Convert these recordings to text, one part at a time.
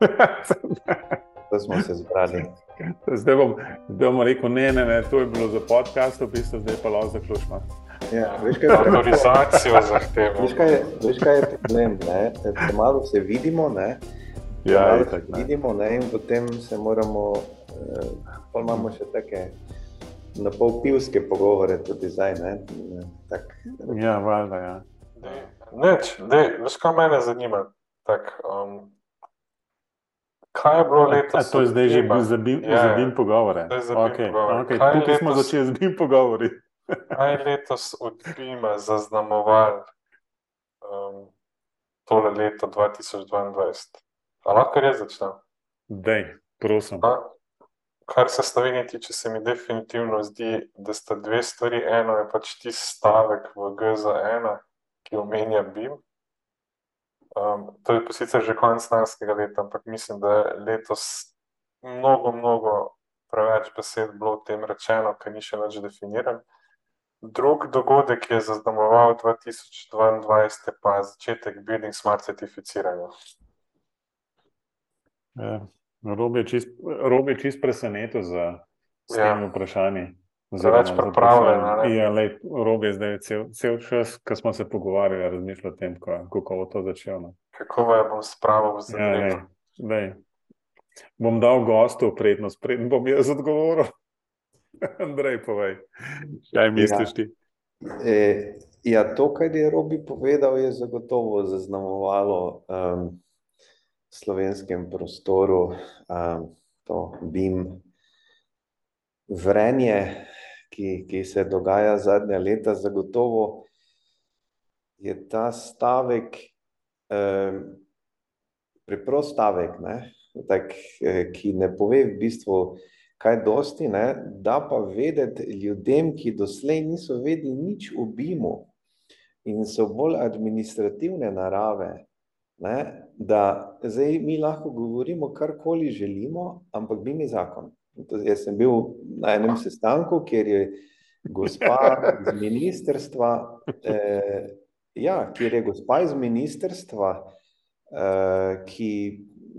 Da smo se zbrali. Zdaj bom, zdaj bom rekel, ne, ne, ne, to je bilo za podcast, v bistvu zdaj pa lahko zaključimo. Ja, veš, kaj je Autorizacijo zahteva. Veš, kaj je, veš, kaj je problem? Ne? Malo se vidimo, ne? Ja, Malo itak, se ne. vidimo ne? in potem se moramo, eh, pa imamo še take na pol pivske pogovore, tudi zdaj. Ne? Tak, Ja, valjda, ja. Neč, dej, veš, kaj mene zanima? Tak, um, kaj je bilo A, letos? to je zdaj že bil za bim, Ja, ja. bim pogovore. Okay, pogovore. okay. Kaj Tukaj smo letos- začeli z bim pogovori. Kaj je letos od Bima zaznamoval um, tole leto 2022? A lahko res začnem? Dej, prosim. A, Kar se Slovenije tiče, se mi definitivno zdi, da sta dve stvari. Eno je pač tisti stavek v GZ1, ki omenja BIM. Um, to je pa sicer že konec lanskega leta, ampak mislim, da je letos mnogo, mnogo preveč besed bilo o tem rečeno, ker ni še več definiran. Drug dogodek, ki je zaznamoval 2022, je pa začetek Building Smart certificiranja. Ja. Rob je čist, čist presenetil za s Ja. temi vprašanji. Preveč za pripravljen, ne? Ja, lej, Rob je zdaj cel, cel čas, ko smo se pogovarjali, razmišljal o tem, kako, kako bo to začelo. Kako jo bom spravil v Ja, lej, lej. Bom dal gostu prednost, preden bom jaz odgovoril. Andrej, povej, kaj misliš ti? E, ja, to, kar je Robi povedal, je zagotovo zaznamovalo um, slovenskem prostoru um, to BIM vrenje, ki, ki se dogaja zadnja leta. Zagotovo je ta stavek, um, preprost stavek, ne, tak, eh, ki ne pove v bistvu kaj dosti, ne, da pa vedeti ljudem, ki doslej niso vedeli nič o BIM-u in so bolj administrativne narave, ne, da zdaj mi lahko govorimo karkoli želimo, ampak BIM je zakon. Jaz sem bil na enem sestanku, kjer je gospa iz ministrstva, eh, ja, kjer je gospa iz ministrstva, eh, ki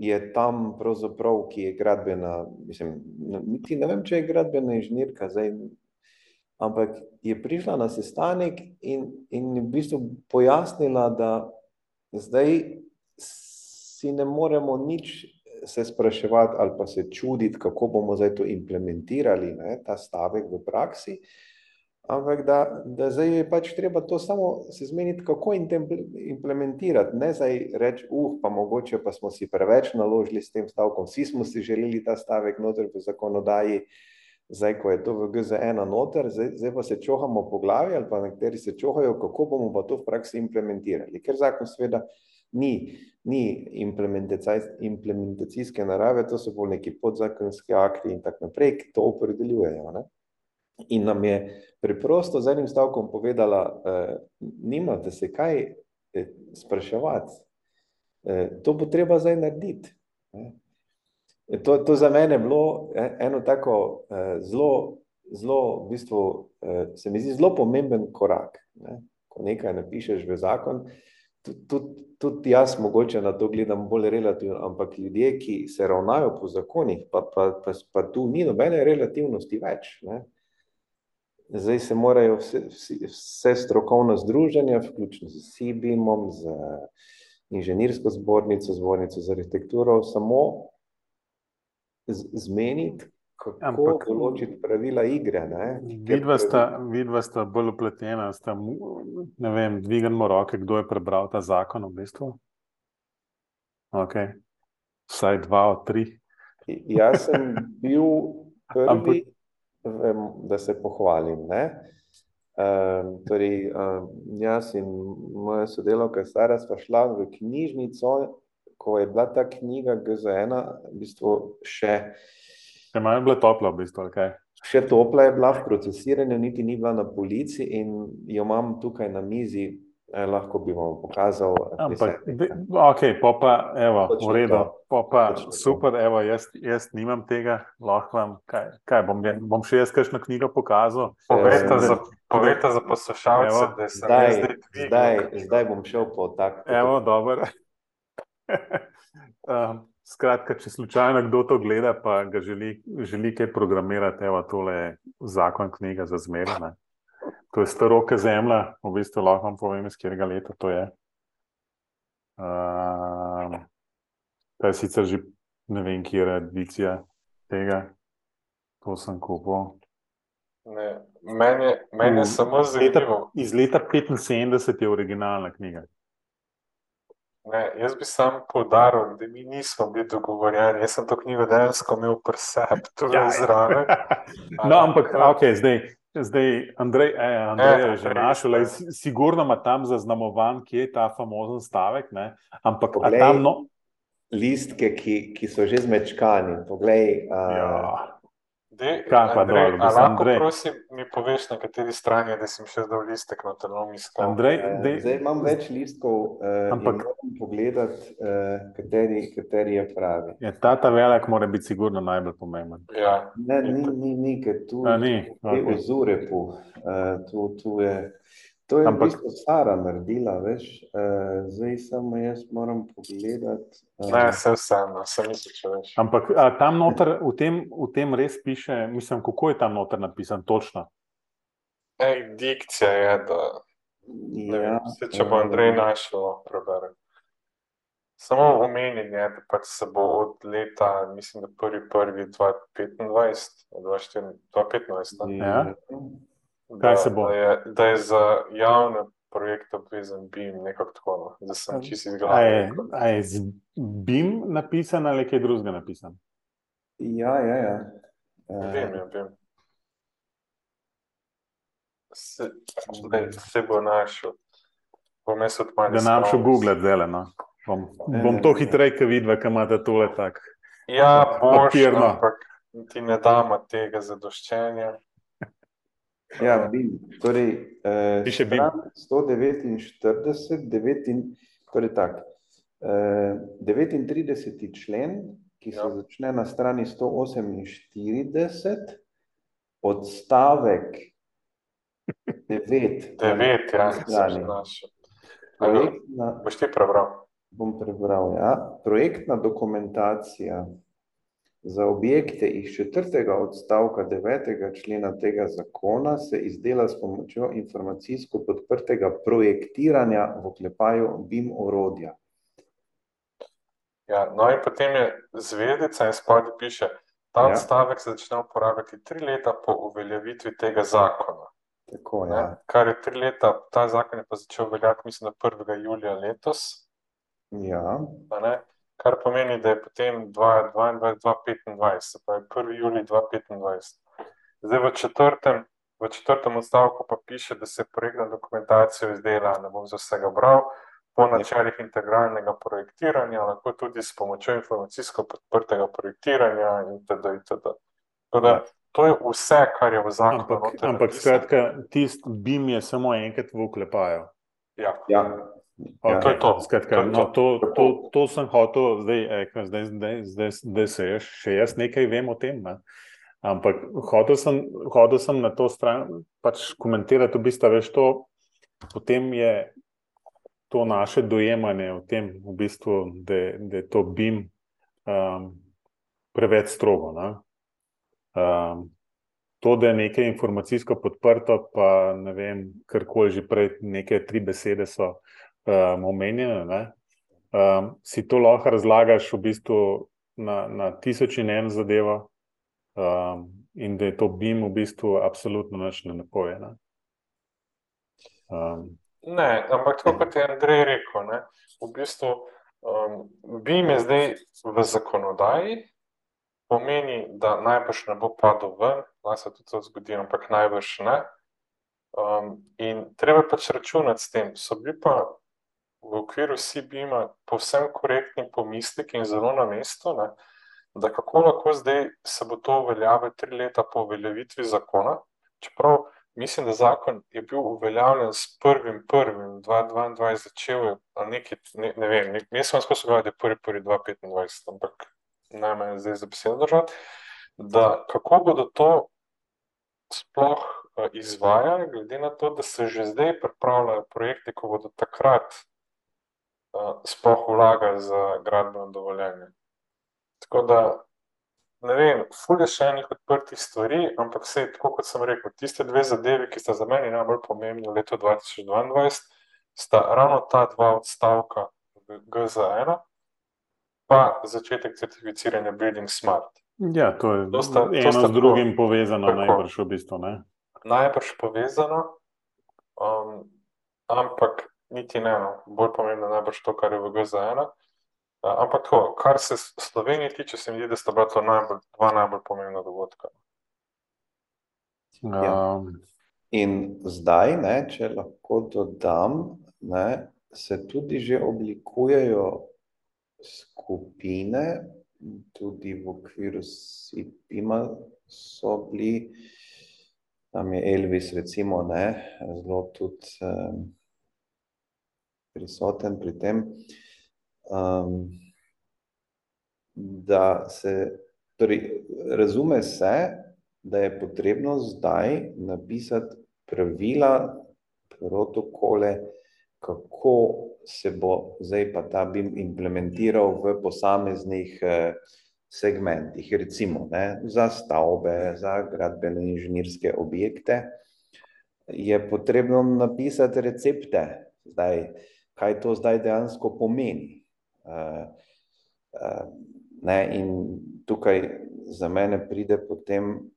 je tam pravzaprav, ki je gradbena, mislim, niti ne vem, če je gradbena inženirka, zdaj, ampak je prišla na sestanek in, in v bistvu pojasnila, da zdaj si ne moremo nič se spraševati ali pa se čuditi, kako bomo zdaj to implementirali, ne, ta stavek v praksi, ampak da, da zdaj je pač treba to samo se zmeniti, kako implementirati, ne zdaj reči, uh, pa mogoče pa smo si preveč naložili s tem stavkom, vsi smo si želeli ta stavek noter v zakonodaji, zdaj, ko je to v GZ1 noter, zdaj, zdaj pa se čohamo po glavi ali pa nekateri se čohajo, kako bomo pa to v praksi implementirali, ker zakon seveda ni, ni implementacijs- implementacijske narave, to so bolj neki podzakonski akti in tako naprej, ki to opredeljujejo. Ne? In nam je preprosto z enim stavkom povedala, eh, nimate se kaj eh, spraševati, eh, to bo treba zdaj narediti. Ne? To, to za mene je bilo eh, eno tako eh, zelo, zelo, v bistvu, eh, se mi zdi zelo pomemben korak. Ne? Ko nekaj napišeš v zakon, tudi tud, jaz mogoče na to gledam bolj relativno, ampak ljudje, ki se ravnajo po zakonih, pa, pa, pa, pa tu ni nobene relativnosti več. Ne? Zdaj se morajo vse, vsi, vse strokovna združenja, vključno z SIBIM-om, z inženirsko zbornico, zbornico za arhitekturo, samo zmeniti, kako Ampak- določiti pravila igre. Vidva sta, vidva sta bolj upletena, sta, ne vem, dvignemo roke, kdo je prebral ta zakon v bistvu. Okay. Vsaj dva od tri. Jaz sem bil prvi, Ampak- vem, da se pohvalim. Ne? Um, torej, um, jaz in moja sodelavka Sara sva šla v knjižnico, ko je bila ta knjiga GZ1 v bistvu še, Če imajo bile tople, v bistvu, kaj. še topla je bila v procesiranju, niti ni bila na polici in jo imam tukaj na mizi, eh, lahko bi vam pokazal. eh, Ampak, de, ok, pa pa, evo, Točno v redu, to. pa pa, Točno to. super, evo, jaz, jaz nimam tega, lahko vam, kaj, kaj bom, je- bom še jaz kakšno knjigo pokazal. Povejte Eh, za, povejte za poslušalce, Evo, da sem Zdaj, jaz zdaj dvignil. zdaj, zdaj bom šel po tak. Evo, dobro. um, Skratka, če slučajno kdo to gleda, pa ga želi, želi kaj programirati, evo, tole je zakon knjiga za zmerjanje. To je staroka zemlja, v bistvu lahko vam povem, iz katerega leta to je. Uh, to je sicer že ne vem, kje je edicija tega. To sem kupil. Ne, meni je, meni je samo zanimivo. Iz leta 75 je originalna knjiga. Ne, jaz bi sam podaril, da mi nismo bili dogovorjeni. Jaz sem to knjigo dejansko imel pri sebi, tudi ja, zraven. no, ampak, ok, zdaj. Zdaj, Andrej, eh, Andrej je že našel, da sigurno ima tam zaznamovan, kje je ta famozen stavek. Ne? Ampak Poglej, tam no... listke, ki, ki so že zmečkani. Poglej, uh, ja. De, Kaj pa Andrej, dol, mislim, lahko Andrej. prosim, mi poveš, na kateri strani je, da si mi še dal listek na telom iskal. Andrej, eh, dej, zdaj imam več listkov, uh, Ampak- moram pogledati, uh, kateri, kateri je pravi. je ta ta velik, mora biti sigurno najbolj pomemben. Ja, Ne, ni, ni, ni, ker tu A, ni, je okay. ozurepu. Uh, tu, tu je, to je Ampak- v bistvu Sara naredila, veš. Uh, zdaj samo jaz moram pogledati. Uh, ne, se vseeno, sem mislil, če veš. Ampak a, tam noter, v tem, v tem res piše, mislim, kako je tam noter napisan točno. Ej, dikcija je, da ne ja, vem, se, če bo Andrej našel, prebere. Samo omenjen je, da pač se bo od leta, mislim, da prvi prvi 2025, 2024 2015, ne, Ja. da, Kaj se bo? Da je, da je za javne projekte obvezen BIM, nekako tako, no, da sem čisto A je, a je z BIM napisan ali kaj drugega napisan? Ja, ja, ja. Uh, Vem, ja, vem. Se, ne, se bo našel. Bom jaz od manj Da nam še Google zdaj, no. Bom, bom to hitreje, ker vidva, kam imate tole tak. Ja, boš, Papirno. ampak ti ne damo tega zadoščenja. Ja, BIM. Torej, eh, Piše stran 149, 9, torej tak, eh, 39. člen, ki se Ja. začne na strani 148, odstavek 9. Devet, ja, sem strani. že našel. Projektna, Boš ti prebral? bom prebral, ja. Projektna dokumentacija za objekte iz četrtega odstavka devetega člena tega zakona se izdela s pomočjo informacijsko podprtega projektiranja v oklepaju BIM orodja. Ja, no in potem je zvezdica in spodaj piše, ta Ja. odstavek se začne uporabljati tri leta po uveljavitvi tega zakona. Tako, Ne? ja. Kar je tri leta, ta zakon je pa začel veljati, mislim, da 1. julija letos. Ja, a ne, Kar pomeni, da je potem 2022-2025, se pravi 1. julij 2025. Zdaj v četrtem, v četrtem odstavku pa piše, da se projektna dokumentacija izdela, ne bom za vsega bral, po načelih integralnega projektiranja, lahko tudi s pomočjo informacijsko podprtega projektiranja itd. itd. Tako da, to je vse, kar je v zakonu. Ampak, ampak skratka, tisti BIM je samo enkrat v oklepaju. Ja. ja. Okay, to je to. Skratka, To je no, to, to. to, to sem hotel, zdaj, eh, zdaj, zdaj, zdaj, zdaj se jaz, še jaz nekaj vem o tem. Ne? Ampak hotel sem, hotel sem na to stran pač komentirati, v bistvu, veš, to, potem je to naše dojemanje o tem, v bistvu, da, da je to BIM um, preveč strogo. Ne? Um, to, da je nekaj informacijsko podprto, pa ne vem, karkoli že prej, neke tri besede so um, omenjene. ne. Um, si to lahko razlagaš v bistvu na, na tisoč in en zadevo, um, in da je to BIM v bistvu absolutno nič ne napoje. Ne? Um, Ne, ampak tako kot je Andrej rekel, ne, v bistvu um, BIM je zdaj v zakonodaji, pomeni, da najbrž ne bo padel ven, lahko se tudi to zgodi, ampak najbrž ne. Um, in treba pač računati s tem. So bili pa v okviru CBIM-a povsem korektni pomisleki in zelo na mestu, ne, da kako lahko zdaj se bo to uveljavilo tri leta po uveljavitvi zakona, čeprav mislim, da zakon je bil uveljavljen s 1.1.2022, začel je na neki, ne, ne vem, ne, jaz sem skozi govoril, da je 1.1.2025, ampak najmanj zdaj za besedo držati, da kako bodo to sploh uh, izvajali, glede na to, da se že zdaj pripravljajo projekte, ko bodo takrat sploh vlagali za gradbeno dovoljenje. Tako da, ne vem, fulje še enih odprtih stvari, ampak vse, tako kot sem rekel, tiste dve zadevi, ki sta za meni najbolj pomembni v letu 2022, sta ravno ta dva odstavka GZ1, pa začetek certificiranja Building Smart. Ja, to je To sta- to eno sta z drugim povezano, tako. najbrž v bistvu. Ne? Najbrž povezano, um, ampak niti ne, no. bolj pomembno je najbrž to, kar je v GZ1. Uh, ampak tako, kar se S- Slovenije tiče, se mi zdi, da sta bila to najbolj, dva najbolj pomembna dogodka. Ja. Um, In zdaj, ne, če lahko dodam, ne, se tudi že oblikujejo skupine, tudi v okviru SIPIMA so bili, tam je Elvis recimo, ne, zelo tudi um, prisoten pri tem, um, da se, torej razume se, da je potrebno zdaj napisati pravila, protokole, kako se bo zdaj pa ta BIM implementiral v posameznih eh, segmentih, recimo ne, za stavbe, za gradbene inženirske objekte, je potrebno napisati recepte, zdaj, kaj to zdaj dejansko pomeni. Eh, eh, ne, in tukaj za mene pride potem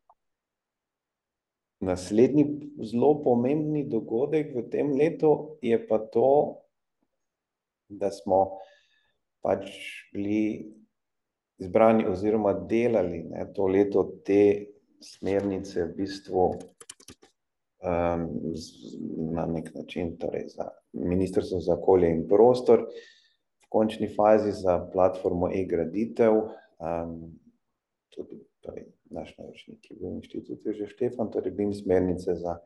Naslednji zelo pomembni dogodek v tem letu je pa to, da smo pač bili izbrani oziroma delali ne, to leto te smernice v bistvu na nek način, torej za Ministrstvo za okolje in prostor, v končni fazi za platformo e-graditev, tudi torej, naš naročnik je bil inštitut Jože Štefan, torej BIM smernice za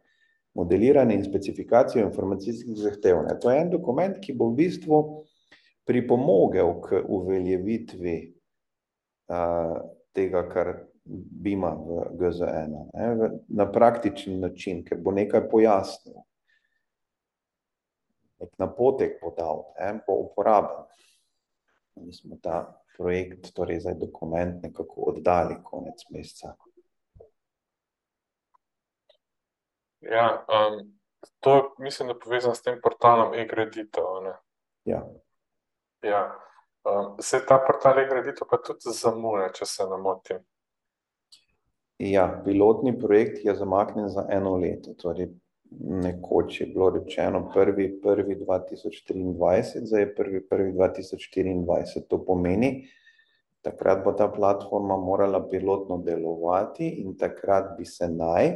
modeliranje in specifikacijo informacijskih zahtev. Ne. To je en dokument, ki bo v bistvu pripomogel k uveljavitvi uh, tega, kar BIM-a v GZ1, ne, v, na praktičen način, ker bo nekaj pojasnil. Nek napotek bo dal, ne, bo uporaben. Mi smo ta projekt, torej zdaj dokument nekako oddali konec meseca. Ja, um, to mislim, da je povezano s tem portalom e-graditev. Ja, Ja. Um, se ta portal e-graditev pa tudi zamuja, če se ne motim. Ja, pilotni projekt je zamaknjen za eno leto, torej nekoč je bilo rečeno prvi, prvi 2023, zdaj je prvi, prvi 2024. To pomeni, takrat bo ta platforma morala pilotno delovati in takrat bi se naj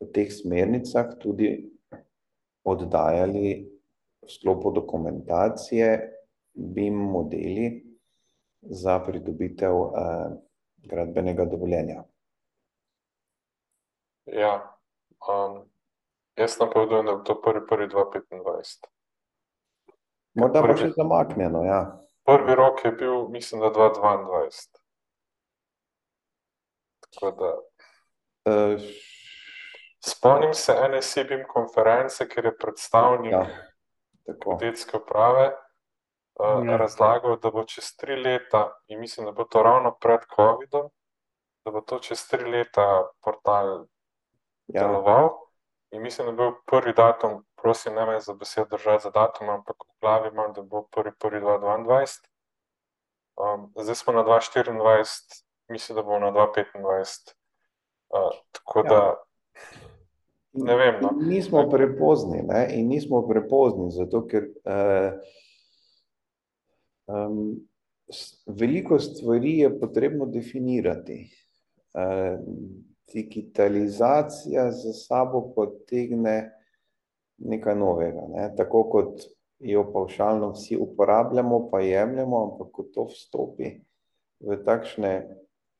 v teh smernicah tudi oddajali v sklopu dokumentacije BIM modeli za pridobitev eh, gradbenega dovoljenja. Ja, um, jaz napovedujem, da bo to prvi, prvi 2025. Morda Prvi- še zamaknjeno, ja. Prvi rok je bil, mislim, da 2022. Tako da Eh, spomnim se ene SIBIM konference, kjer je predstavnik ja, tako. geodetske uprave uh, Ja. razlagal, da bo čez tri leta, in mislim, da bo to ravno pred COVID-om, da bo to čez tri leta portal deloval. In mislim, da je bil prvi datum, prosim, ne me za besedo držati za datum, ampak v glavi imam, da bo prvi, prvi 2022. Um, zdaj smo na 2024, mislim, da bo na 2025. Uh, tako Ja. da ne vem, no. Nismo prepozni, ne? in nismo prepozni, zato ker uh, um, veliko stvari je potrebno definirati. Uh, digitalizacija za sabo potegne nekaj novega, ne? tako kot jo pavšalno vsi uporabljamo, pa jemljemo, ampak ko to vstopi v takšne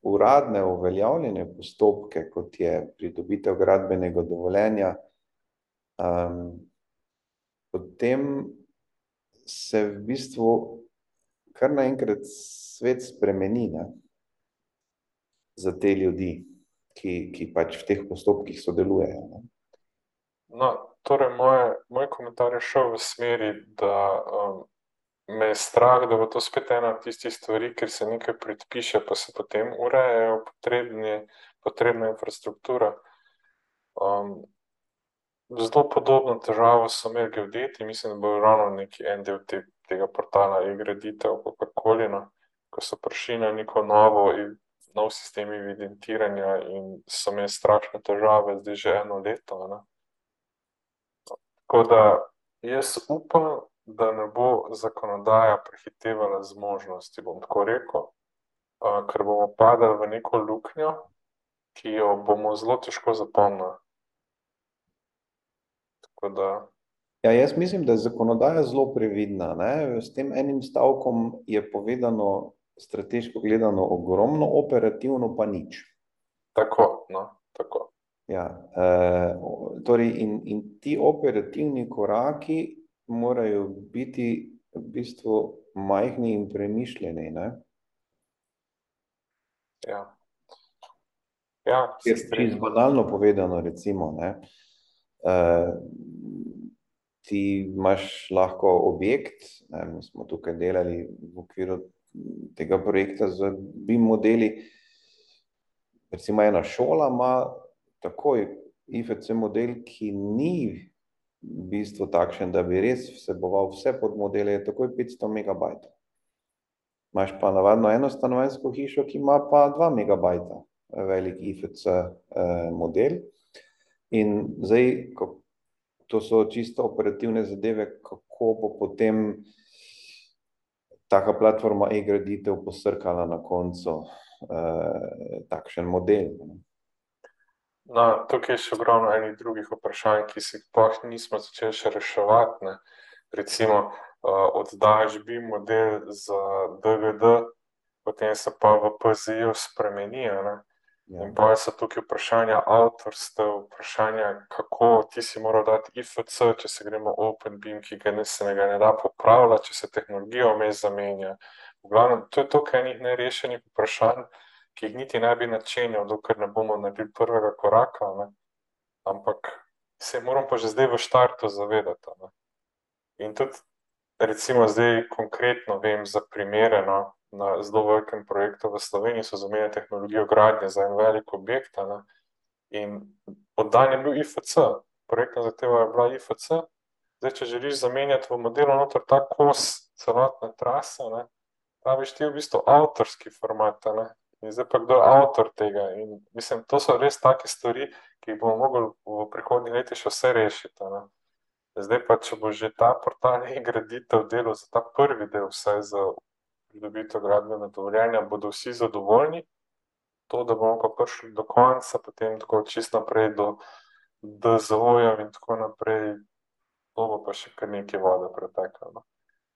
uradne uveljavljene postopke, kot je pridobitev gradbenega dovoljenja, um, potem se v bistvu kar naenkrat svet spremeni ne? za te ljudi, ki, ki pač v teh postopkih sodelujejo. Ne? No, torej, moje, moj komentar je šel v smeri, da um, me je strah, da bo to spet ena od tistih stvari, ker se nekaj predpiše, pa se potem urejajo potrebne, potrebna infrastruktura. Um, zelo podobno težavo so imeli geodeti, mislim, da bo ravno neki en del te, tega portala e-graditev, kakorkoli, no, ko so prišli na neko novo, nov sistem evidentiranja in so imeli strašne težave, zdaj že eno leto. Ne. Tako da jaz upam, da ne bo zakonodaja prehitevala zmožnosti, bom tako rekel, ker bomo padali v neko luknjo, ki jo bomo zelo težko zapomnili. Ja, jaz mislim, da je zakonodaja zelo previdna. Ne? S tem enim stavkom je povedano, strateško gledano, ogromno, operativno pa nič. Tako. No, tako. Ja, e, torej in, in ti operativni koraki morajo biti v bistvu majhni in premišljeni. Ne? Ja. Ja, Čisto banalno povedano, recimo, ne, uh, ti imaš lahko objekt, ne, mi smo tukaj delali v okviru tega projekta z BIM modeli, recimo ena šola ima takoj IFC model, ki ni v bistvu takšen, da bi res vseboval vse podmodele, je takoj 500 megabajtov. Imaš pa navadno eno stanovanjsko hišo, ki ima pa 2 megabajta velik IFC eh, model. In zdaj, to so čisto operativne zadeve, kako bo potem taka platforma e-graditev posrkala na koncu eh, takšen model. Ne? No, tukaj je še ogromno enih drugih vprašanj, ki se jih nismo začeli še reševati. Ne. Recimo, uh, oddaš bi model za DVD, potem se pa v PZI-ju spremeni. Ne. Ja. In pa so tukaj vprašanja avtorstva, vprašanja, kako ti si moral dati IFC, če se gremo OpenBeam, ki ga ne se ne da popravljati, če se tehnologija vmes zamenja. V glavnem, to je toliko enih nerešenih vprašanj ki jih niti ne bi načenjal, dokler ne bomo naredili prvega koraka. Ne? Ampak se moramo pa že zdaj v štartu zavedati. Ne? In tudi, recimo, zdaj konkretno vem za primere no, na zelo velikem projektu v Sloveniji, so zamenjali tehnologijo gradnje za en velik objekt. Ne? In oddan je bil IFC, projektna zahteva je bila IFC. Zdaj, če želiš zamenjati v modelu noter ta kos celotne trase, ne, praviš ti v bistvu avtorski format, ne, In zdaj pa kdo je avtor tega. In, mislim, to so res take stvari, ki jih bomo mogli v prihodnjih letih še vse rešiti. Ne. Zdaj pa, če bo že ta portal e-graditev delo za ta prvi del, vse za pridobitev gradbenega dovoljenja, bodo vsi zadovoljni. To, da bomo pa prišli do konca, potem tako čist naprej do DZO-ja in tako naprej, to bo pa še kar nekaj vode preteklo. No.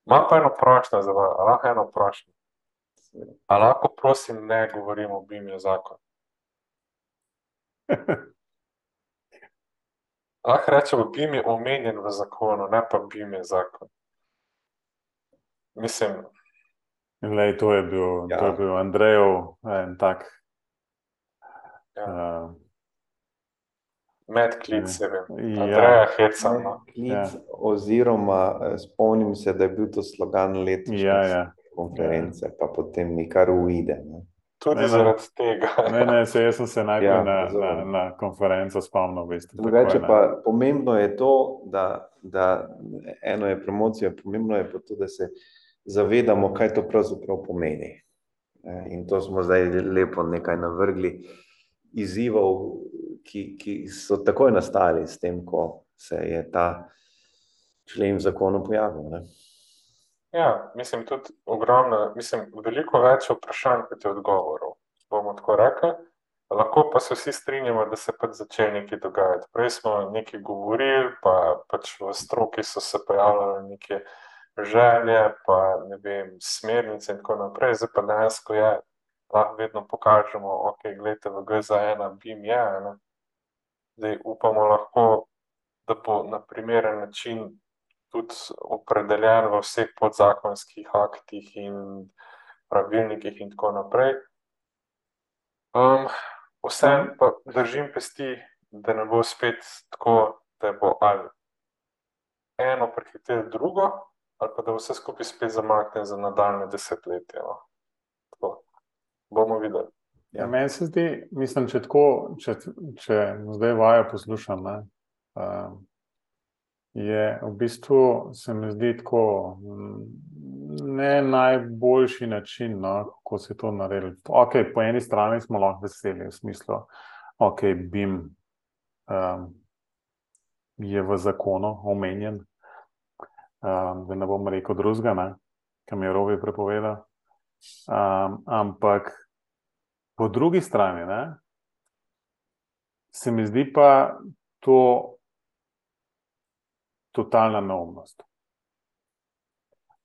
Imam pa eno prošnjo za vas, lahko eno prošnjo. A lahko, prosim, ne govorimo o BIM-ju zakon? Lahko rečemo, BIM je omenjen v zakonu, ne pa BIM je zakon. Mislim. Lej, to je bil, ja. to je bil Andrejev en tak. Ja. Uh, Med klic, ja. Andreja Heca. No. Ja. Oziroma, eh, spomnim se, da je bil to slogan letošnjega. Ja, ja konference, ja. pa potem mi kar uide. Ne. Tudi ne, zaradi tega. ne, ne, se, jaz sem se najprej ja, na, na, na konferenco spomnil. Veste, Drugače pa pomembno je to, da, da eno je promocija, pomembno je pa to, da se zavedamo, kaj to pravzaprav pomeni. In to smo zdaj lepo nekaj navrgli izzivov, ki, ki so takoj nastali s tem, ko se je ta člen v zakonu pojavil. Ne. Ja, mislim, tudi ogromno, mislim, veliko več vprašanj, kot je odgovorov. Bomo tako rekli. Lahko pa se vsi strinjamo, da se pač začne nekaj dogajati. Prej smo nekaj govorili, pa pač v stroki so se pojavljale neke želje, pa ne vem, smernice in tako naprej. Zdaj pa dejansko je, lahko vedno pokažemo, ok, gledajte, v GZ1, BIM je. Ne? Zdaj upamo lahko, da bo na primeren način tudi opredeljen v vseh podzakonskih aktih in pravilnikih, in tako naprej. Um, Vsem pa držim pesti, da ne bo spet tako, da bo ali eno prehitelo drugo, ali pa da vse skupaj spet zamakne za nadaljne desetletje. No. Tako, bomo videli. Ja, meni se zdi, mislim, če, tako, če, če zdaj vajo poslušam, ne, uh, je v bistvu se mi zdi tako ne najboljši način, no, kako se to naredi. Okay, po eni strani smo lahko veseli, v smislu, da okay, um, je v zakonu omenjen, um, da ne bom rekel drugega, kam je rovi prepovedal. Um, ampak Po drugi strani ne, se mi zdi pa to totalna neumnost.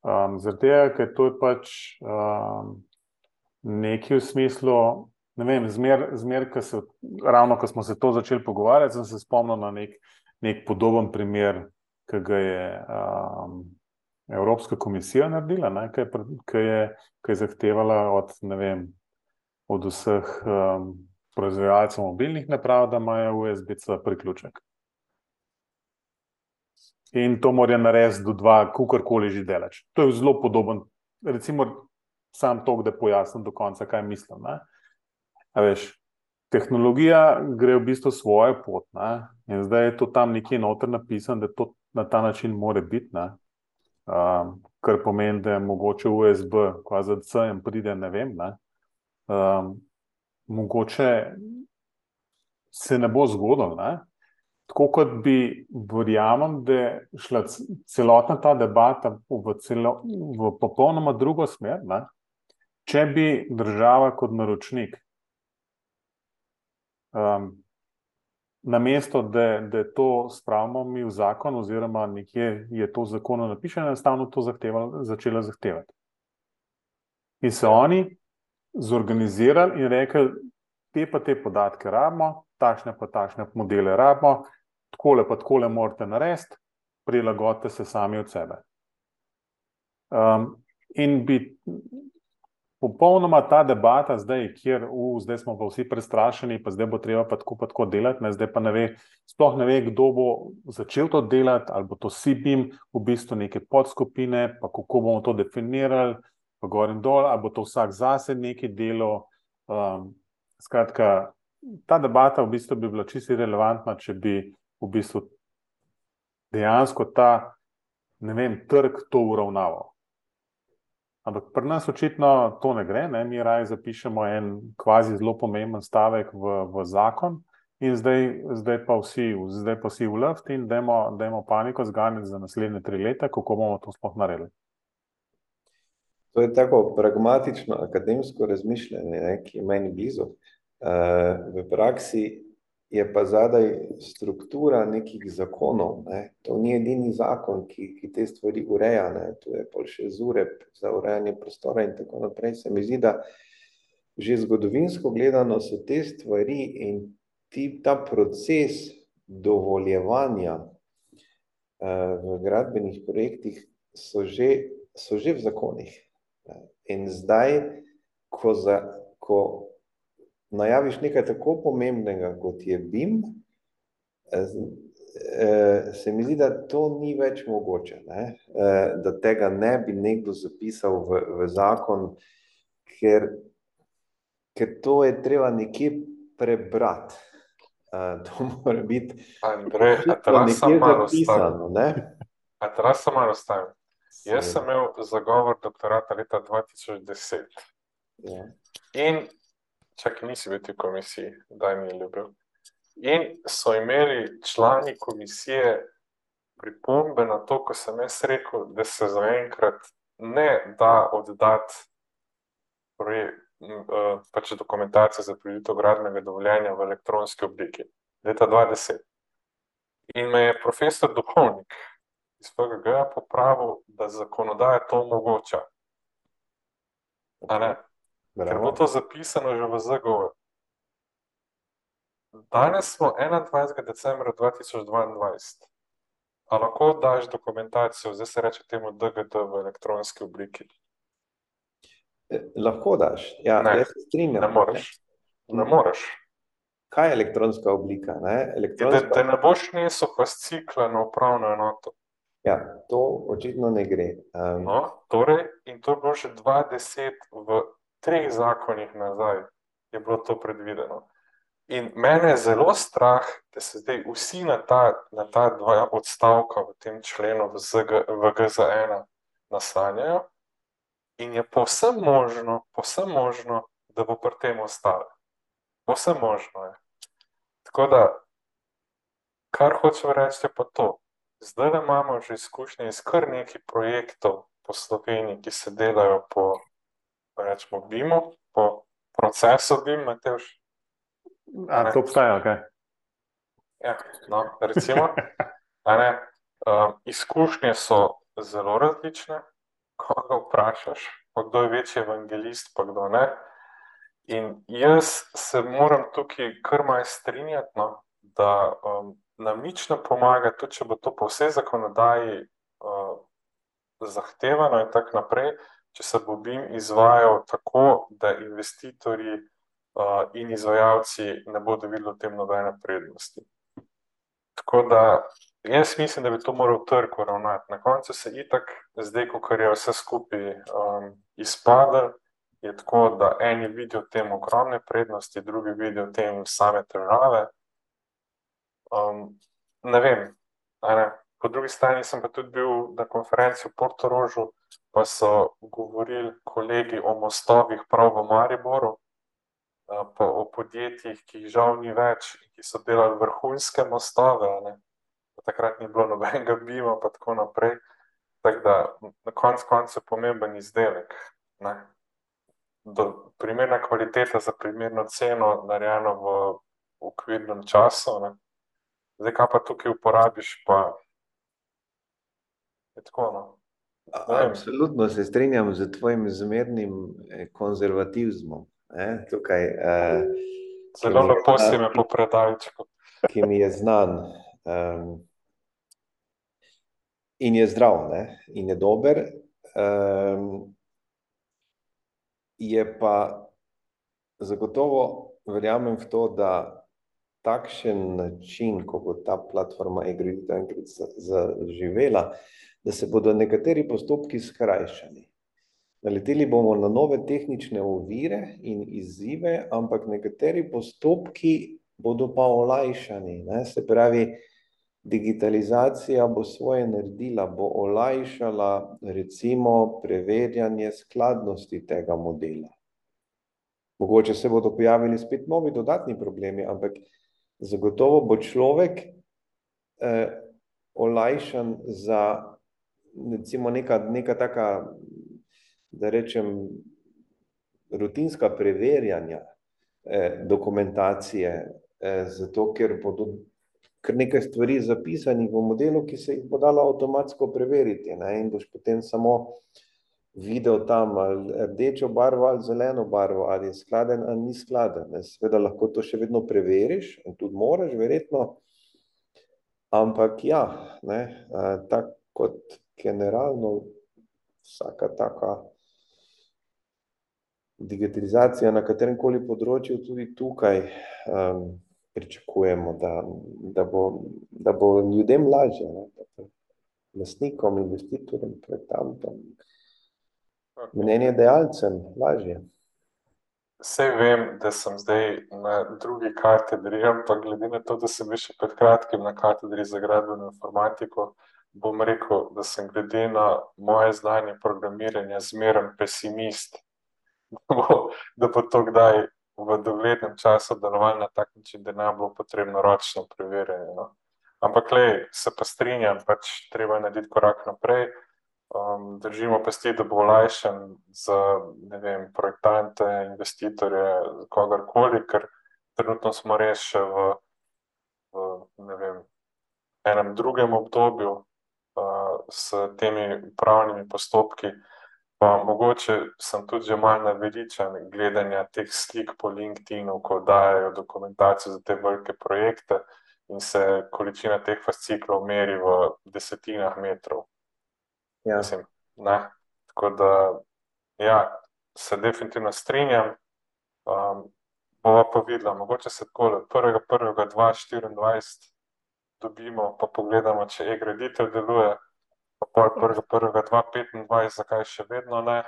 Um, tega, ker to je pač um, nekaj v smislu, ne vem, zmer, zmer ko se, ravno ko smo se to začeli pogovarjati, sem se spomnil na nek, nek podoben primer, ki ga je um, Evropska komisija naredila, ki je, je, je zahtevala od, ne vem, od vseh um, proizvajalcev mobilnih naprav, da imajo USB-C priključek. In to mora narediti do dva, kakorkoli že delač. To je zelo podoben, recimo, sam to, da pojasnim do konca, kaj mislim. Veš, tehnologija gre v bistvu svojo pot. Ne? In zdaj je to tam nekje noter napisano, da to na ta način mora biti. Um, kar pomeni, da je mogoče USB, ko za C in pride, ne vem. Ne? um, mogoče se ne bo zgodilo. Ne? Tako kot bi, verjamem, da je šla celotna ta debata v, celo, v popolnoma drugo smer. Ne? Če bi država kot naročnik, um, na mesto, da, da to spravimo mi v zakon, oziroma nekje je to v zakonu napisano, enostavno to zahtevala, začela zahtevati. In se oni zorganizirali in rekli, te pa te podatke rabimo, takšne pa takšne modele rabimo, tako le pa tako le morate narediti, prilagodite se sami od sebe. Um, in bi popolnoma ta debata zdaj, kjer uh, zdaj smo pa vsi prestrašeni, pa zdaj bo treba pa tako pa tako delati, ne, zdaj pa ne ve, sploh ne ve, kdo bo začel to delati, ali bo to SIBIM, v bistvu neke podskupine, pa kako bomo to definirali, pa gor in dol, ali bo to vsak zase nekaj delo. Um, skratka, ta debata v bistvu bi bila čisto relevantna, če bi v bistvu dejansko ta vem, trg to uravnaval. Ampak pri nas očitno to ne gre, ne? mi raje zapišemo en kvazi zelo pomemben stavek v, v zakon. In zdaj, zdaj pa vsi, zdaj pa vsi v luft in da imamo paniko zganjati za naslednje tri leta, kako bomo to sploh naredili. To je tako pragmatično, akademsko razmišljanje, ne, ki je meni blizu. Uh, v praksi je pa zadaj struktura nekih zakonov. Ne. To ni edini zakon, ki, ki te stvari ureja. Ne. To je pa še zureb za urejanje prostora in tako naprej. Se mi zdi, da že zgodovinsko gledano so te stvari in ti, ta proces dovoljevanja uh, v gradbenih projektih so že, so že v zakonih. In zdaj, ko, za, ko najaviš nekaj tako pomembnega, kot je BIM, eh, eh, se mi zdi, da to ni več mogoče, ne? Eh, da tega ne bi nekdo zapisal v, v zakon, ker, ker to je treba nekje prebrati. To mora biti nekje zapisano. A teraz sem malo stavil. Jaz sem imel zagovor doktorata leta 2010. Ja. In, čakaj, nisi bil v komisiji, da mi je ljubil. In so imeli člani komisije pripombe na to, ko sem jaz rekel, da se zaenkrat ne da oddati pač dokumentacijo za pridobitev gradnega dovoljenja v elektronski obliki. Leta 2010. In me je profesor Duhovnik, iz PGG popravil, da zakonodaja to omogoča. Ker bo to zapisano že v ZGO. Danes smo 21. decembra 2022. A lahko daš dokumentacijo, zdaj se reče temu DGD v elektronski obliki? Eh, lahko daš, ja, ne, jaz se strinjam. Ne moreš. Ne moreš. Kaj je elektronska oblika? Ne? Elektronska... Da, da ne boš nesel fascikla na upravno enoto. Ja, to očitno ne gre. Um, No, torej, in to je bilo že 20 v treh zakonih nazaj, je bilo to predvideno. In mene je zelo strah, da se zdaj vsi na ta, na ta dva odstavka v tem členu v, ZG, v GZ1 naslanjajo, in je povsem možno, povsem možno, da bo pri tem ostalo. Povsem možno je. Tako da, kar hočem reči, je pa to. Zdaj imamo že izkušnje iz kar nekaj projektov po Sloveniji, ki se delajo po, rečemo, BIM-u, po procesu Matevš. A to obstaja, kaj? Ja, no, recimo, ne, um, izkušnje so zelo različne, ko ga vprašaš, pa kdo je večji evangelist, pa kdo ne. In jaz se moram tukaj kar malo strinjati, no, da um, nam nič ne pomaga, tudi če bo to po vsej zakonodaji uh, zahtevano in tako naprej, če se bo BIM izvajal tako, da investitorji uh, in izvajalci ne bodo videli v tem nobene prednosti. Tako da jaz mislim, da bi to moral trg uravnati. Na koncu se itak, zdaj, ko je vse skupaj um, izpadlo, je tako, da eni vidijo v tem ogromne prednosti, drugi vidijo v tem same težave. Um, ne vem. Ne? Po drugi strani sem pa tudi bil na konferenci v Portorožu, pa so govorili kolegi o mostovih prav v Mariboru, pa o podjetjih, ki jih žal ni več, ki so delali vrhunske mostove. Ne? Takrat ni bilo nobenega bima, pa tako naprej. Tako da na koncu konca je pomemben izdelek. Ne? Do, primerna kvaliteta za primerno ceno, narejeno v okvirnem času. Ne? Zdaj, kaj pa tukaj uporabiš, pa je tako. No? Absolutno se strinjam z tvojim zmernim konzervativizmom. Ne, tukaj, uh, Zelo lepo si me popredal, ki mi je znan um, in je zdrav, ne, in je dober. Um, je pa zagotovo verjamem v to, da takšen način, ko bo ta platforma enkrat zaživela, da se bodo nekateri postopki skrajšali. Naleteli bomo na nove tehnične ovire in izzive, ampak nekateri postopki bodo pa olajšani. Ne? Se pravi, digitalizacija bo svoje naredila, bo olajšala recimo preverjanje skladnosti tega modela. Mogoče se bodo pojavili spet novi dodatni problemi, ampak zagotovo bo človek eh, olajšan za recimo neka, neka taka da rečem, rutinska preverjanja eh, dokumentacije, eh, zato ker bodo kar nekaj stvari zapisani v modelu, ki se jih bo dalo avtomatsko preveriti ne, in boš potem samo videl tam ali rdečo barvo ali zeleno barvo, ali je skladen ali ni skladen. Ne. Seveda lahko to še vedno preveriš in tudi moraš, verjetno, ampak ja, ne, eh, tako kot generalno vsaka taka digitalizacija na katerem koli področju, tudi tukaj um, pričakujemo, da, da, bo, da bo ljudem lažje, ne, lastnikom, investitorjem, projektantom, mnenje dejalcem lažje. Vse vem, da sem zdaj na drugi katedri, ampak glede na to, da sem bil še pred kratkim na katedri za gradbeno informatiko, bom rekel, da sem glede na moje znanje programiranja zmeren pesimist, da bo, da bo to kdaj v doglednem času delovalo na tak način, da ne bo potrebno ročno preverjanje. No. Ampak, le, se pa strinjam, pač treba narediti korak naprej. Um, držimo pesti, da bo olajšan za vem, projektante, investitorje, kogarkoli, ker trenutno smo res še v, v vem, enem drugem obdobju s temi upravnimi postopki. Pa mogoče sem tudi že malo naveličen gledanja teh slik po LinkedIn-u, ko dajo dokumentacijo za te velike projekte in se količina teh fasciklov meri v desetinah metrov. Ja. Mislim, ne. Tako da, ja, se definitivno strinjam. Um, bova pa videla, mogoče se tako od 1.1.2024 dobimo, pa pogledamo, če e-graditev deluje. Pa pol prvega, prvega 2025, zakaj še vedno ne.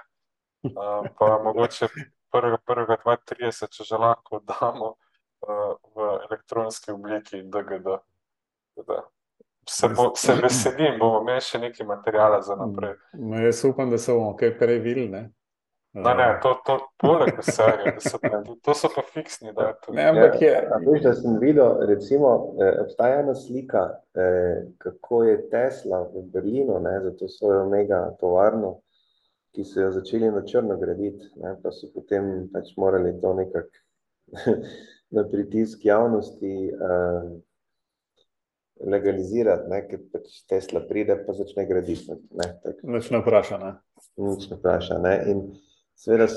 Uh, pa mogoče prvega, prvega 2030, če že lahko damo uh, v elektronski obliki DGD. Da. Se, bo, se veselim, bomo imeli še nekaj materijala za naprej. No, jaz upam, da se bomo kaj prej videli. Ne, ne, to, to, poleg veselja, da so, to so pa fiksni datumi. Ne, ampak je. Ja, veš, da sem videl, recimo, eh, obstaja ena slika, eh, kako je Tesla v Berlinu, ne, za to svojo mega tovarno, ki so jo začeli na črno graditi, ne, pa so potem pač morali to nekako na pritisk javnosti eh, legalizirati, ne, ker pač Tesla pride, pa začne graditi. Ne, tak, Nič ne vpraša. Ne? nič ne vpraša. Ne, in seveda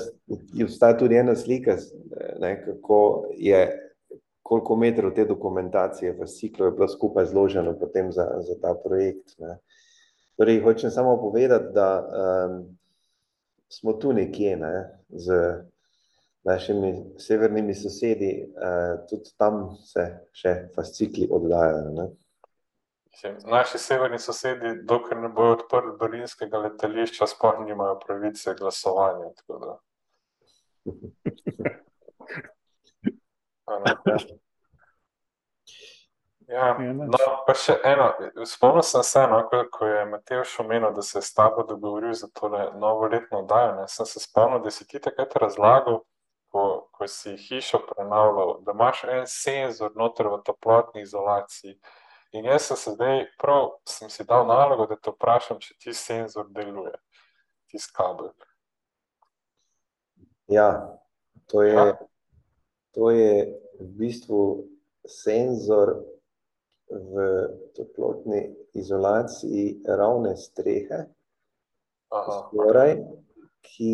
obstaja tudi ena slika, ne, kako je, koliko metrov te dokumentacije v ciklu je bilo skupaj zloženo potem za, za ta projekt. Ne. Torej, hočem samo povedati, da um, smo tu nekje ne, z našimi severnimi sosedi, uh, tudi tam se še fascikli oddajajo. Ne. Naši severni sosedi, dokler ne bojo odprli berlinskega letališča, sploh nimajo pravice glasovanja. Ja, Ja, no, pa še eno. Spomnil sem se, no, ko, ko je Matejš omenil, da se je s tabo dogovoril za to novoletno oddajo. ne, Sem se spomnil, da si ti takrat razlagal, ko, ko si hišo prenavljal, da imaš en senzor noter v toplotni izolaciji. In jaz sem se zdaj, prav sem si dal nalogo, da te vprašam, če ti senzor deluje, ti kabel. Ja, to je, Ja. to je v bistvu senzor v toplotni izolaciji ravne strehe, Aha, skoraj, ki,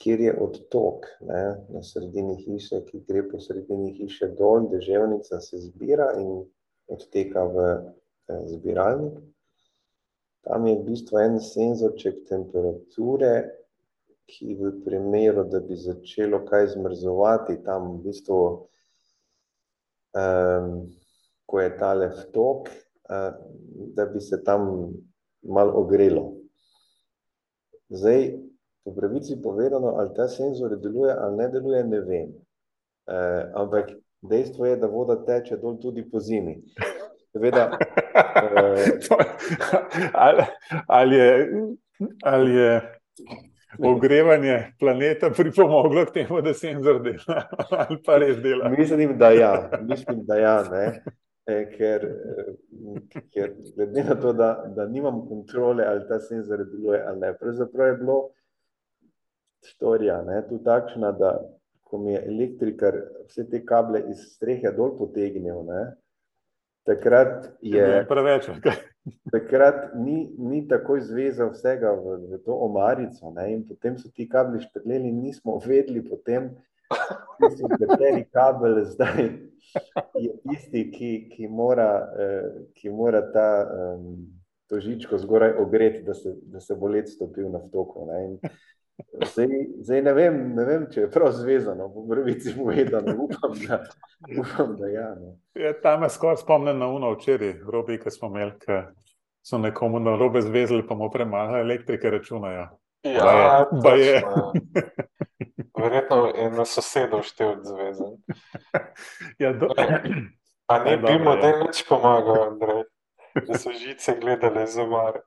kjer je odtok ne, na sredini hiše, ki gre po sredini hiše dol, deževnica se zbira in odteka v eh, zbiralnik. Tam je v bistvu en senzorček temperature, ki v primeru, da bi začelo kaj zmrzovati, tam v bistvu, um, ko je tale vtok, uh, da bi se tam malo ogrelo. Zdaj, po pravici povedano, ali ta senzor deluje ali ne deluje, ne vem. Uh, ampak dejstvo je, da voda teče dol tudi po zimi. Seveda, Eh. Ali, ali, je, ali je ogrevanje planeta pripomoglo k temu, da senzor dela, ali pa res dela. Mislim, da ja, mislim, da ja, ne. E, ker, eh, ker glede na to, da, da nimam kontrole, ali ta senzor deluje ali ne. Pravzaprav je bilo storija ne, tu takšna, da ko mi je elektrikar vse te kable iz strehe dol potegnil, ne, takrat Je je. preveč. Takrat ni, ni takoj zvezal vsega v, v to omarico, ne? in potem so ti kabli štrleli, nismo vedeli, potem, kateri kabel zdaj je tisti, ki, ki, mora, eh, ki mora ta um, to žičko zgoraj ogreti, da se, da se bo let stopil na vtoku. Ne? In Zdaj, zdaj ne, vem, ne vem, če je prav zvezano, po prvici povedano, upam, da, upam, da ja. No. Ja, tam me skoraj spomnim na uno včeraj, robi, ki smo imeli, ki so nekomu na robe zvezali, pa mu premalo elektrike računajo. Ja, Baje. točno, ja. Verjetno je na sosedov štev zvezen. Ja, do... A ne bi model ja. nič pomagal, Andrej, da so žice gledali za mar.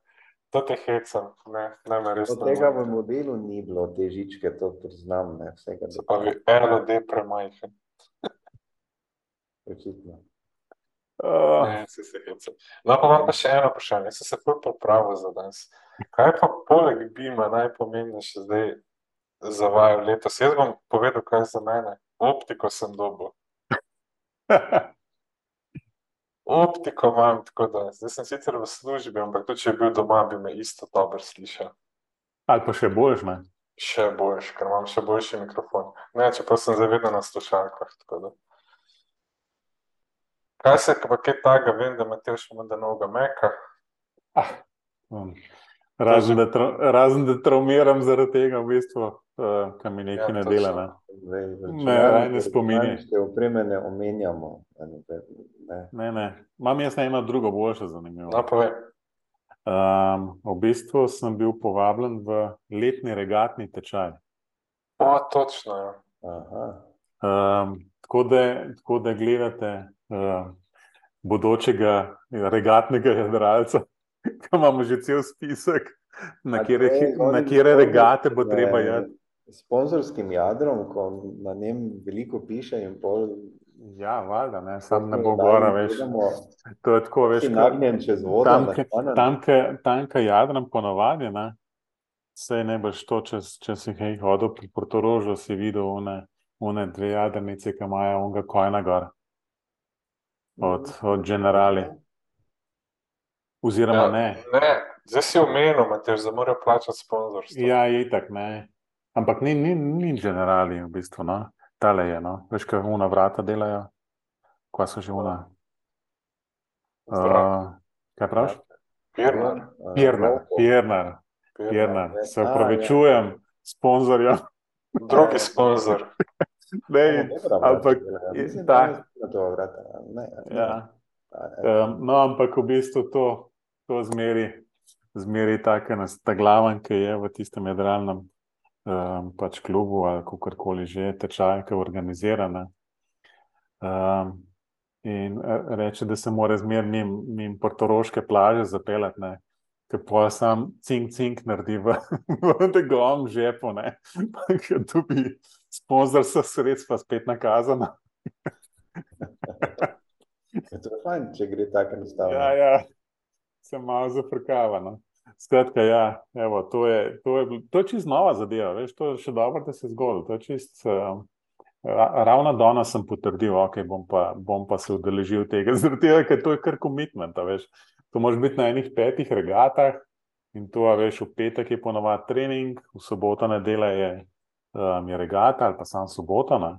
To te hecam, ne, ne me res Od tega v modelu ni bilo te žičke, to priznam, ne, vsega Se pravi, RLD premajhen. očitno. uh, Ne, se se hecam. No, pa imam pa še eno vprašanje, sem se prav popravil za danes. Kaj pa poleg Bima najpomembnejše zdaj za vaju letos? Jaz bom povedal, kaj je za mene. Optiko sem dobil. Optiko imam, tako da zdaj sem sicer v službi, ampak tudi če bi bil doma, bi me isto dobro slišal. ali pa še boljš, ne? Še boljš, ker imam še boljši mikrofon. Ne, čeprav sem zavedno na slušalkah. Kaj se pa kaj takega, vem, da Matejš ima da novega meka. Ah, um, razen, da tra, razen da traumiram zaradi tega, v bistvu, uh, kar mi nekaj Ja, ne dela. Ne? Zdaj, Ne, raj ne spominjaj. Računalniške opreme ne omenjamo. Ne, ne. Ne. Imam jaz eno drugo boljše zanimivo. No, povej. Um, v bistvu sem bil povabljen v letni regatni tečaj. O, točno. ja. Um, tako, da, tako da gledate uh, bodočega regatnega jadralca, ki imamo že cel spisek, na kere, je na kere regate bo treba jeti. Sponzorskim jadrom, ko na njem veliko piše in pol. Ja, valjda, ne, sam ne bo gora, gledamo, To je tako, veš, nagnjen čez vodo. tam, nastanem. tam, ke- tam, ki jadram ponovadi, ne, sej ne boš to, če, če si kaj hodil pri Portorožu, si videl one, one dve jadrnice, ki imajo onga kojna gor, od, od generali. Oziroma Ja, ne. ne. Zdaj si omenil, Matej, da morajo plačati sponzorstvo. Ja, je tako, ne. Ampak ni, ni, ni generali v bistvu, no. Tale je, no. Veš, kaj una vrata delajo, kva so že. Zdravo. Uh, kaj praviš? Pirnar. Eh, Pirnar. Pirnar, Pirnar. Pirnar. Se A, ja. upravičujem, sponzorja. Drugi sponzor. Ne, ampak je ta- ja. Um, no, ampak v bistvu to, to zmeri, zmeri take nastaglavan, ki je v tistem jadralnem um, pač klubu ali kakorkoli že tečaj, ki je organizirana. Um, in eh, reče, da se mora zmer mim, mim portoroške plaže zapeljati, ne. Ker pa sam cink, cink naredi v, v njegovem žepu, ne. Ker dobi sponzor sa sredstva spet nakazana. Je to fajn, če gre tako enostavno. Ja, ja, se malo zafrkava. No. Skratka, ja, evo, to je, to je, to je čist nova zadeva, veš, to je še dobro, da se je zgodilo. To je čist, um, ra, ravno danes sem potrdil, ok, bom pa, bom pa se udeležil tega, zaradi tega, ker to je kar komitment. To moraš biti na enih petih regatah in to, veš, v petek je ponovadi trening, v soboto nedelja je, um, je regata ali pa sam sobota. Ne.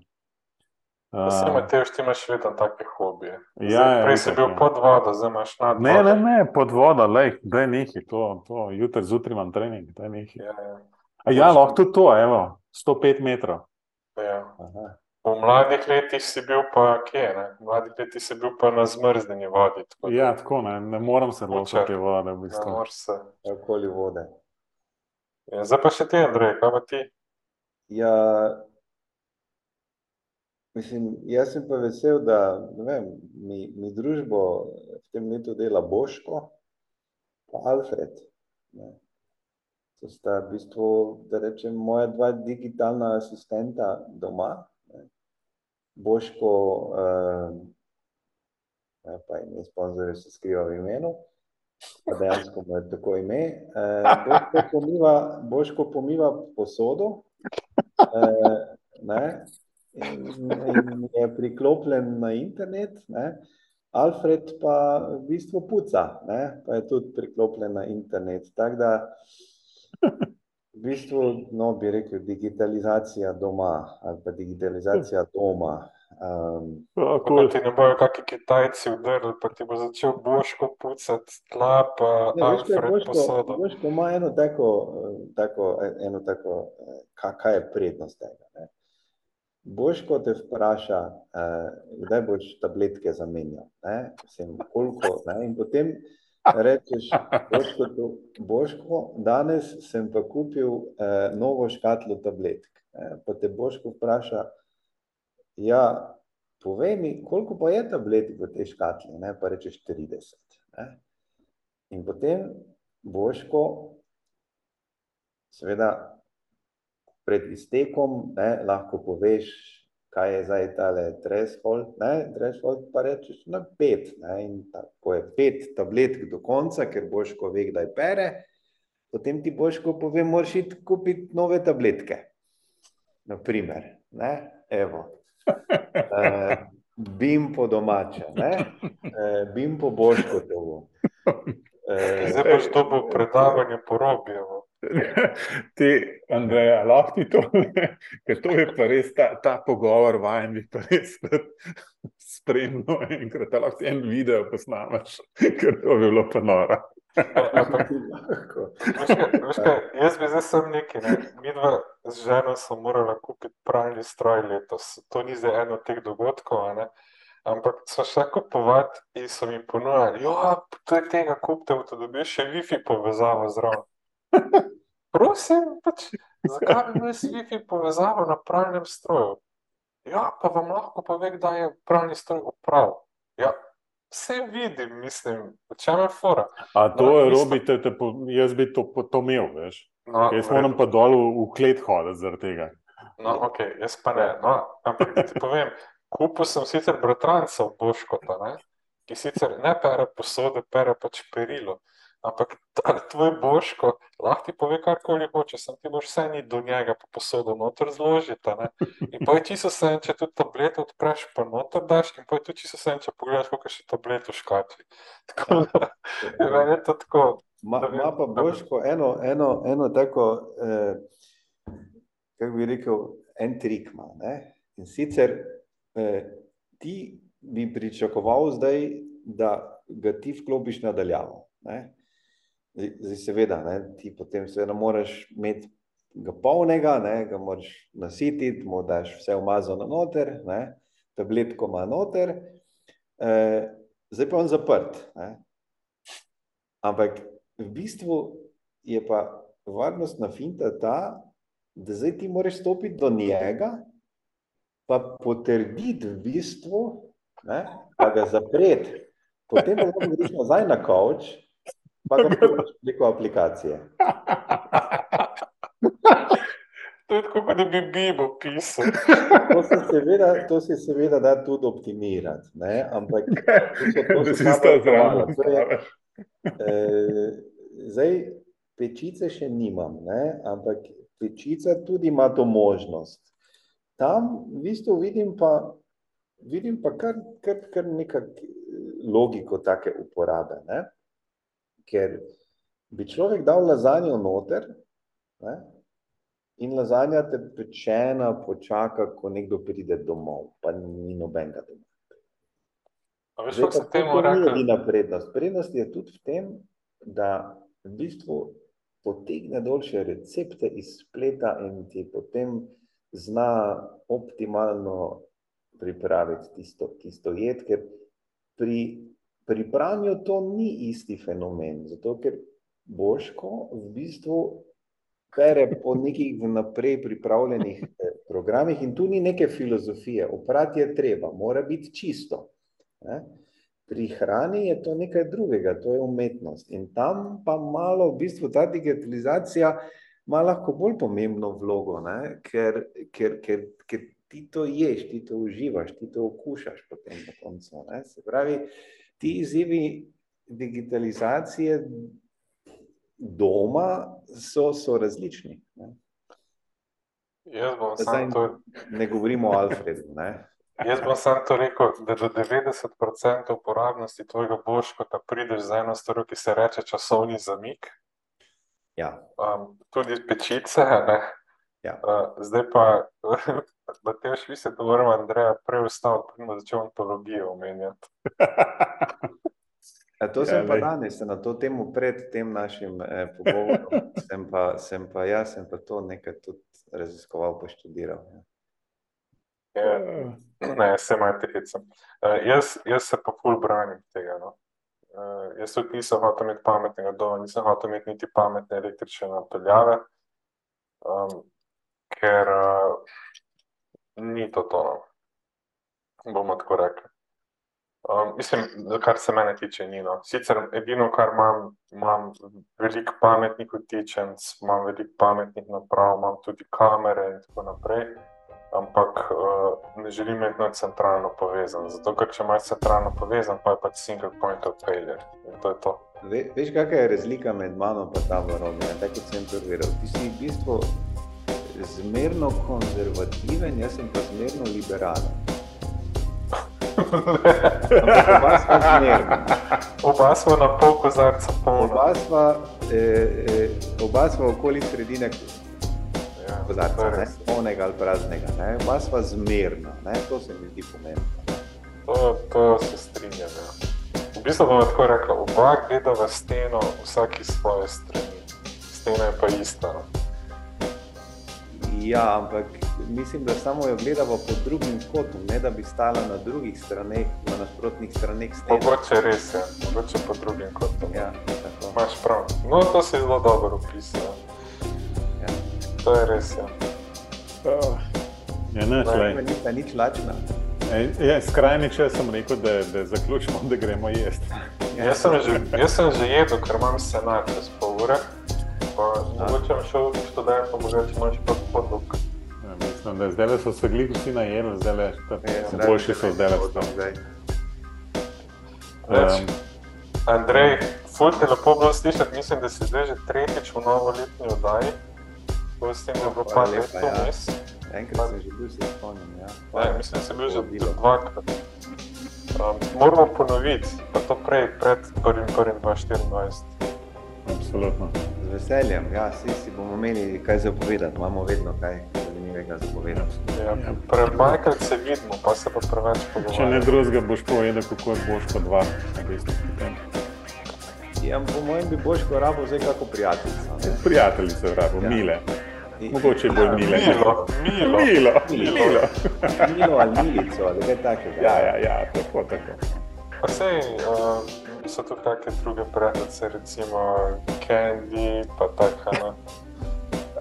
Vse, Matej, ti imaš vedno take hobije. Ja, Zdaj, ja, prej si bil ja. pod vodo, zdaj imaš nad Ne, vodo. ne, ne, pod vodo, lej, da je nekaj, to, to jutri zjutraj imam trening, da je nekaj. Ja, ja. A ja, lahko tudi to, evo, 105 metrov. Ja. Aha. V mladih letih si bil pa kje? Ne? V mladih letih si bil pa na zmrznjeni vodi. tako Ja, tako ne, ne morem se ločiti vode, v Ne bistvu. moreš se. Okoli vode. Ja, zdaj pa še ti, Andrej, kaj pa ti? Ja, mislim, jaz sem pa vesel, da ne vem, mi, mi družbo v tem letu dela Boško pa Alfred. Ne. To sta v bistvu, da rečem, moja dva digitalna asistenta doma. Ne. Boško, uh, pa ime sponzorja se skriva v imenu, pa dejansko mu je tako ime. Uh, Boško, pomiva, Boško pomiva posodo, ne, in, in je priklopljen na internet. Ne. Alfred pa v bistvu puca, ne, pa je tudi priklopljen na internet. Tako da v bistvu, no, bi rekel, digitalizacija doma ali pa digitalizacija doma. Um, Kako cool. ti ne bojo kakšni Kitajci udrli, pa ti bo začel Boško pucati tla, pa Ne, Alfred Boško, posodo. Boško ima eno tako, tako, eno tako eh, ka- kaj je prednost tega. Ne? Boško te vpraša, eh, kdaj boš tabletke zamenjal? Mislim, koliko, ne? in potem rečeš, Boško, danes sem pa kupil eh, novo škatlo tabletk. Pa te Boško vpraša, ja, povej mi, koliko pa je tabletk v tej škatli, ne? pa rečeš 30. Ne? In potem Boško, seveda, pred iztekom ne, lahko poveš, kaj je zdaj tale threshold, ne, threshold pa rečeš na pet. Ne, in tako je pet tabletk do konca, ker Boško ve, kdaj pere, potem ti Boško pove, moraš iti kupiti nove tabletke. Naprimer, ne, evo. Uh, bim po domače, ne, uh, bim po Boško to bo. Uh, Zdaj boš dobil predavanje po Robijevu. Ti, Andreja, lahko ti to, ker to je pa res ta, ta pogovor, vajen bi pa res spremljal enkrat, a lahko ti en video posnameš, ker to bi bilo pa noro. lahko. Jaz bi zdaj sem neki, ne. mi dva z ženo smo morali kupiti pralni stroj letos. To ni zdaj eno od teh dogodkov, ne. Ampak so šla kupovati in so mi ponudili, da je tega kupite, da dobiš še WiFi povezavo zraven. Prosim, pač, zakaj bi imel WiFi povezavo na pravnem stroju? Ja, pa vam lahko pove, da je pravni stroj uprav. Ja, vse vidim, mislim, če me fora. A to No, je isto- robi, te, po- jaz bi to, to imel, veš. No, Jaz v moram pa dol v, v klet hoditi zaradi tega. No, ok, jaz pa ne. No, ampak ti povem, kupil sem sicer bratranca Boškota, ne, ki sicer ne pere posode, pere pač perilo. Ampak ta tvoj Boško lahko ti pove karkoli hoče, sem ti boš vse ni do njega pa posodo noter zložiti. ne. In pa je čisto vse, če tudi tableto odpreš, pa noter daš, in pa je tudi čisto vse, če pogledaš, koliko še tablet v škatli. Tako da, meni je to tako. Ma, Da vem, ma pa da. Boško eno, eno, eno tako, eh, kako bi rekel, en trik ima. In sicer eh, ti bi pričakoval zdaj, da ga ti vklopiš nadaljavo. Ne? Zdaj, seveda, ne, ti potem seveda moraš imeti ga polnega, ne, ga moraš nasititi, mu daš vse umazano noter, ne, tabletko ima noter, eh, zdaj pa je on zaprt. Ne. Ampak v bistvu je pa varnostna finta ta, da zdaj ti moraš stopiti do njega, pa potrditi v bistvu, ne, pa ga zapreti. Potem pa lahko greš nazaj na kavč, pa ga pošljaš preko aplikacije. To je tako, kot da bi Bibo pisal. To se seveda, to se seveda da tudi optimirati, ne? ampak to Da zraven. optimala. To je, eh, zdaj, pečice še nimam, ne? ampak pečica tudi ima to možnost. Tam v bistvu vidim pa, vidim pa kar, kar, kar nekaj logiko take uporabe. Ne? Ker bi človek dal lazanjo noter, ne? in lazanja te pečena počaka, ko nekdo pride domov, pa ni nobenega doma. A veš, Zdaj kako temu to ni edina prednost. Prednost je tudi v tem, da v bistvu potegne dol še recepte iz spleta in ti potem zna optimalno pripraviti tisto, tisto jed, ker pri, pri pranju to ni isti fenomen, zato ker Boško v bistvu pere po nekih vnaprej pripravljenih eh, programih in tu ni neke filozofije. Oprati je treba, mora biti čisto. Ne? Pri hrani je to nekaj drugega, to je umetnost. In tam pa malo v bistvu ta digitalizacija ima lahko bolj pomembno vlogo, ne? ker, ker, ker, ker ti to ješ, ti to uživaš, ti to okušaš potem na koncu. Ne? Se pravi, ti izzivi digitalizacije doma so, so različni. Ne? Jaz bom samo to, ne govorimo o Alfredu. Ne? jaz bom samo to rekel, da do 90% uporabnosti tvojega boškota prideš z eno stvarjo, ki se reče časovni zamik, Ja, um, tudi pečice. Ne? Ja. Uh, zdaj pa, da te veš, vi se to moramo, Andreja, prej preden bo začel ontologijo omenjati. A to Ja, sem pa glej. danes na to temo pred tem našim eh, pogovorom. sem, pa, sem pa jaz, sem pa to nekaj tudi raziskoval, pa študiral. Ja. Je, ne, se ima tecem. Uh, jaz, jaz se pa ful branim tega. No. Uh, jaz tudi nisem hotel imeti pametnega doma, nisem hotel imeti niti pametne električne napeljave, um, ker uh, ni to to, no. bomo tako rekli. Um, mislim, kar se mene tiče, ni. No. Sicer edino, kar imam, imam veliko pametnih utičenc, imam veliko pametnih naprav, imam tudi kamere in tako naprej. Ampak uh, ne želim imeti na centralno povezan. Zato, ker če imaš centralno povezan, pa je pač single point of failure. In to je to. Ve, veš, kakšna je razlika med mano in Tavorom? Tako kot sem prviral. Ti si v bistvu zmerno konzervativen, jaz sem pa zmerno liberalen. Oba sva zmerna. Oba smo na pol kozarca polna. Oba sva, eh, eh, oba sva okoli sredine Ja, kozarca, ne? res. polnega ali praznega. Ne? Oba sva zmerna, ne? to se mi zdi pomembno. To, to se strinjam. Ja. V bistvu bomo tako rekli, oba gledava steno, vsak iz svoje strani. Stena je pa ista. No. Ja, ampak mislim, da samo jo gledamo pod drugim kotom, ne da bi stala na drugih straneh, na nasprotnih straneh. Mogoče res je, mogoče po drugim kotom. Ja, tako. Imaš prav. No, to si zelo dobro opisal. Ja. To je res, ja. Uh, ja, ne, Ne, ne, ni pa nič lačna. je, skrajni čas sem rekel, da, da zaključimo, da gremo jesti. Ja. Jaz sem že, jaz sem že jedel, ker imam scenarij čez pol ure. Pa Mogoče šel študent, pa mogoče imaš pa podlog. Ja, mislim, da zdaj so se glih vsi najeli, zdaj le Ja, boljši so zdaj le. Več. Um, Andrej, ful te lepo bilo slišati, mislim, da si zdaj že tretjič v novoletni oddaji. Pustim, da bo Hvala pa lepa, leto ja. vmes. Enkrat sem že bil, se spomnim. Ja. Ne, mislim, da sem bil že dvakrat. Um, moramo ponoviti, pa to prej, pred 1.1.2024. absolutno. Z veseljem, ja, vsi si bomo imeli kaj za povedati, imamo vedno kaj zanimivega za povedati. Ja, Prebajkrat se vidimo, pa se pa preveč Če ne pogovarjamo. drugega, boš povedal, kako je boš kot dva. v bistvu. Ja, po mojem bi Boško rabo zdaj kako prijateljico. ne. Prijateljice, rabo, Ja. mile. I- Mogoče bolj mile. Milo, milo. Milo, Milo. milo. Milo ali milico ali kaj takega. Ja, ja, ja, tako, tako. Pa sej, uh, so tu kakšne druge prednice, recimo Candy, pa taka. No.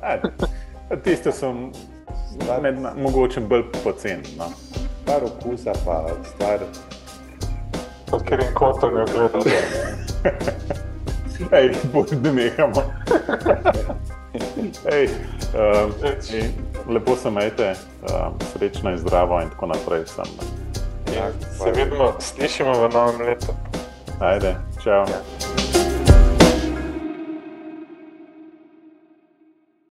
A, Tiste so med, mogoče bolj poceni. No. Stvar okusa pa stvar. Pod katerim kotom jo gledaš. Ej, bolj da nehamo. Ej, um, ej, lepo se majte, um, srečno in zdravo in tako naprej. Sem. In se vidimo, slišimo v novem letu. Bye then. Ciao. Yeah.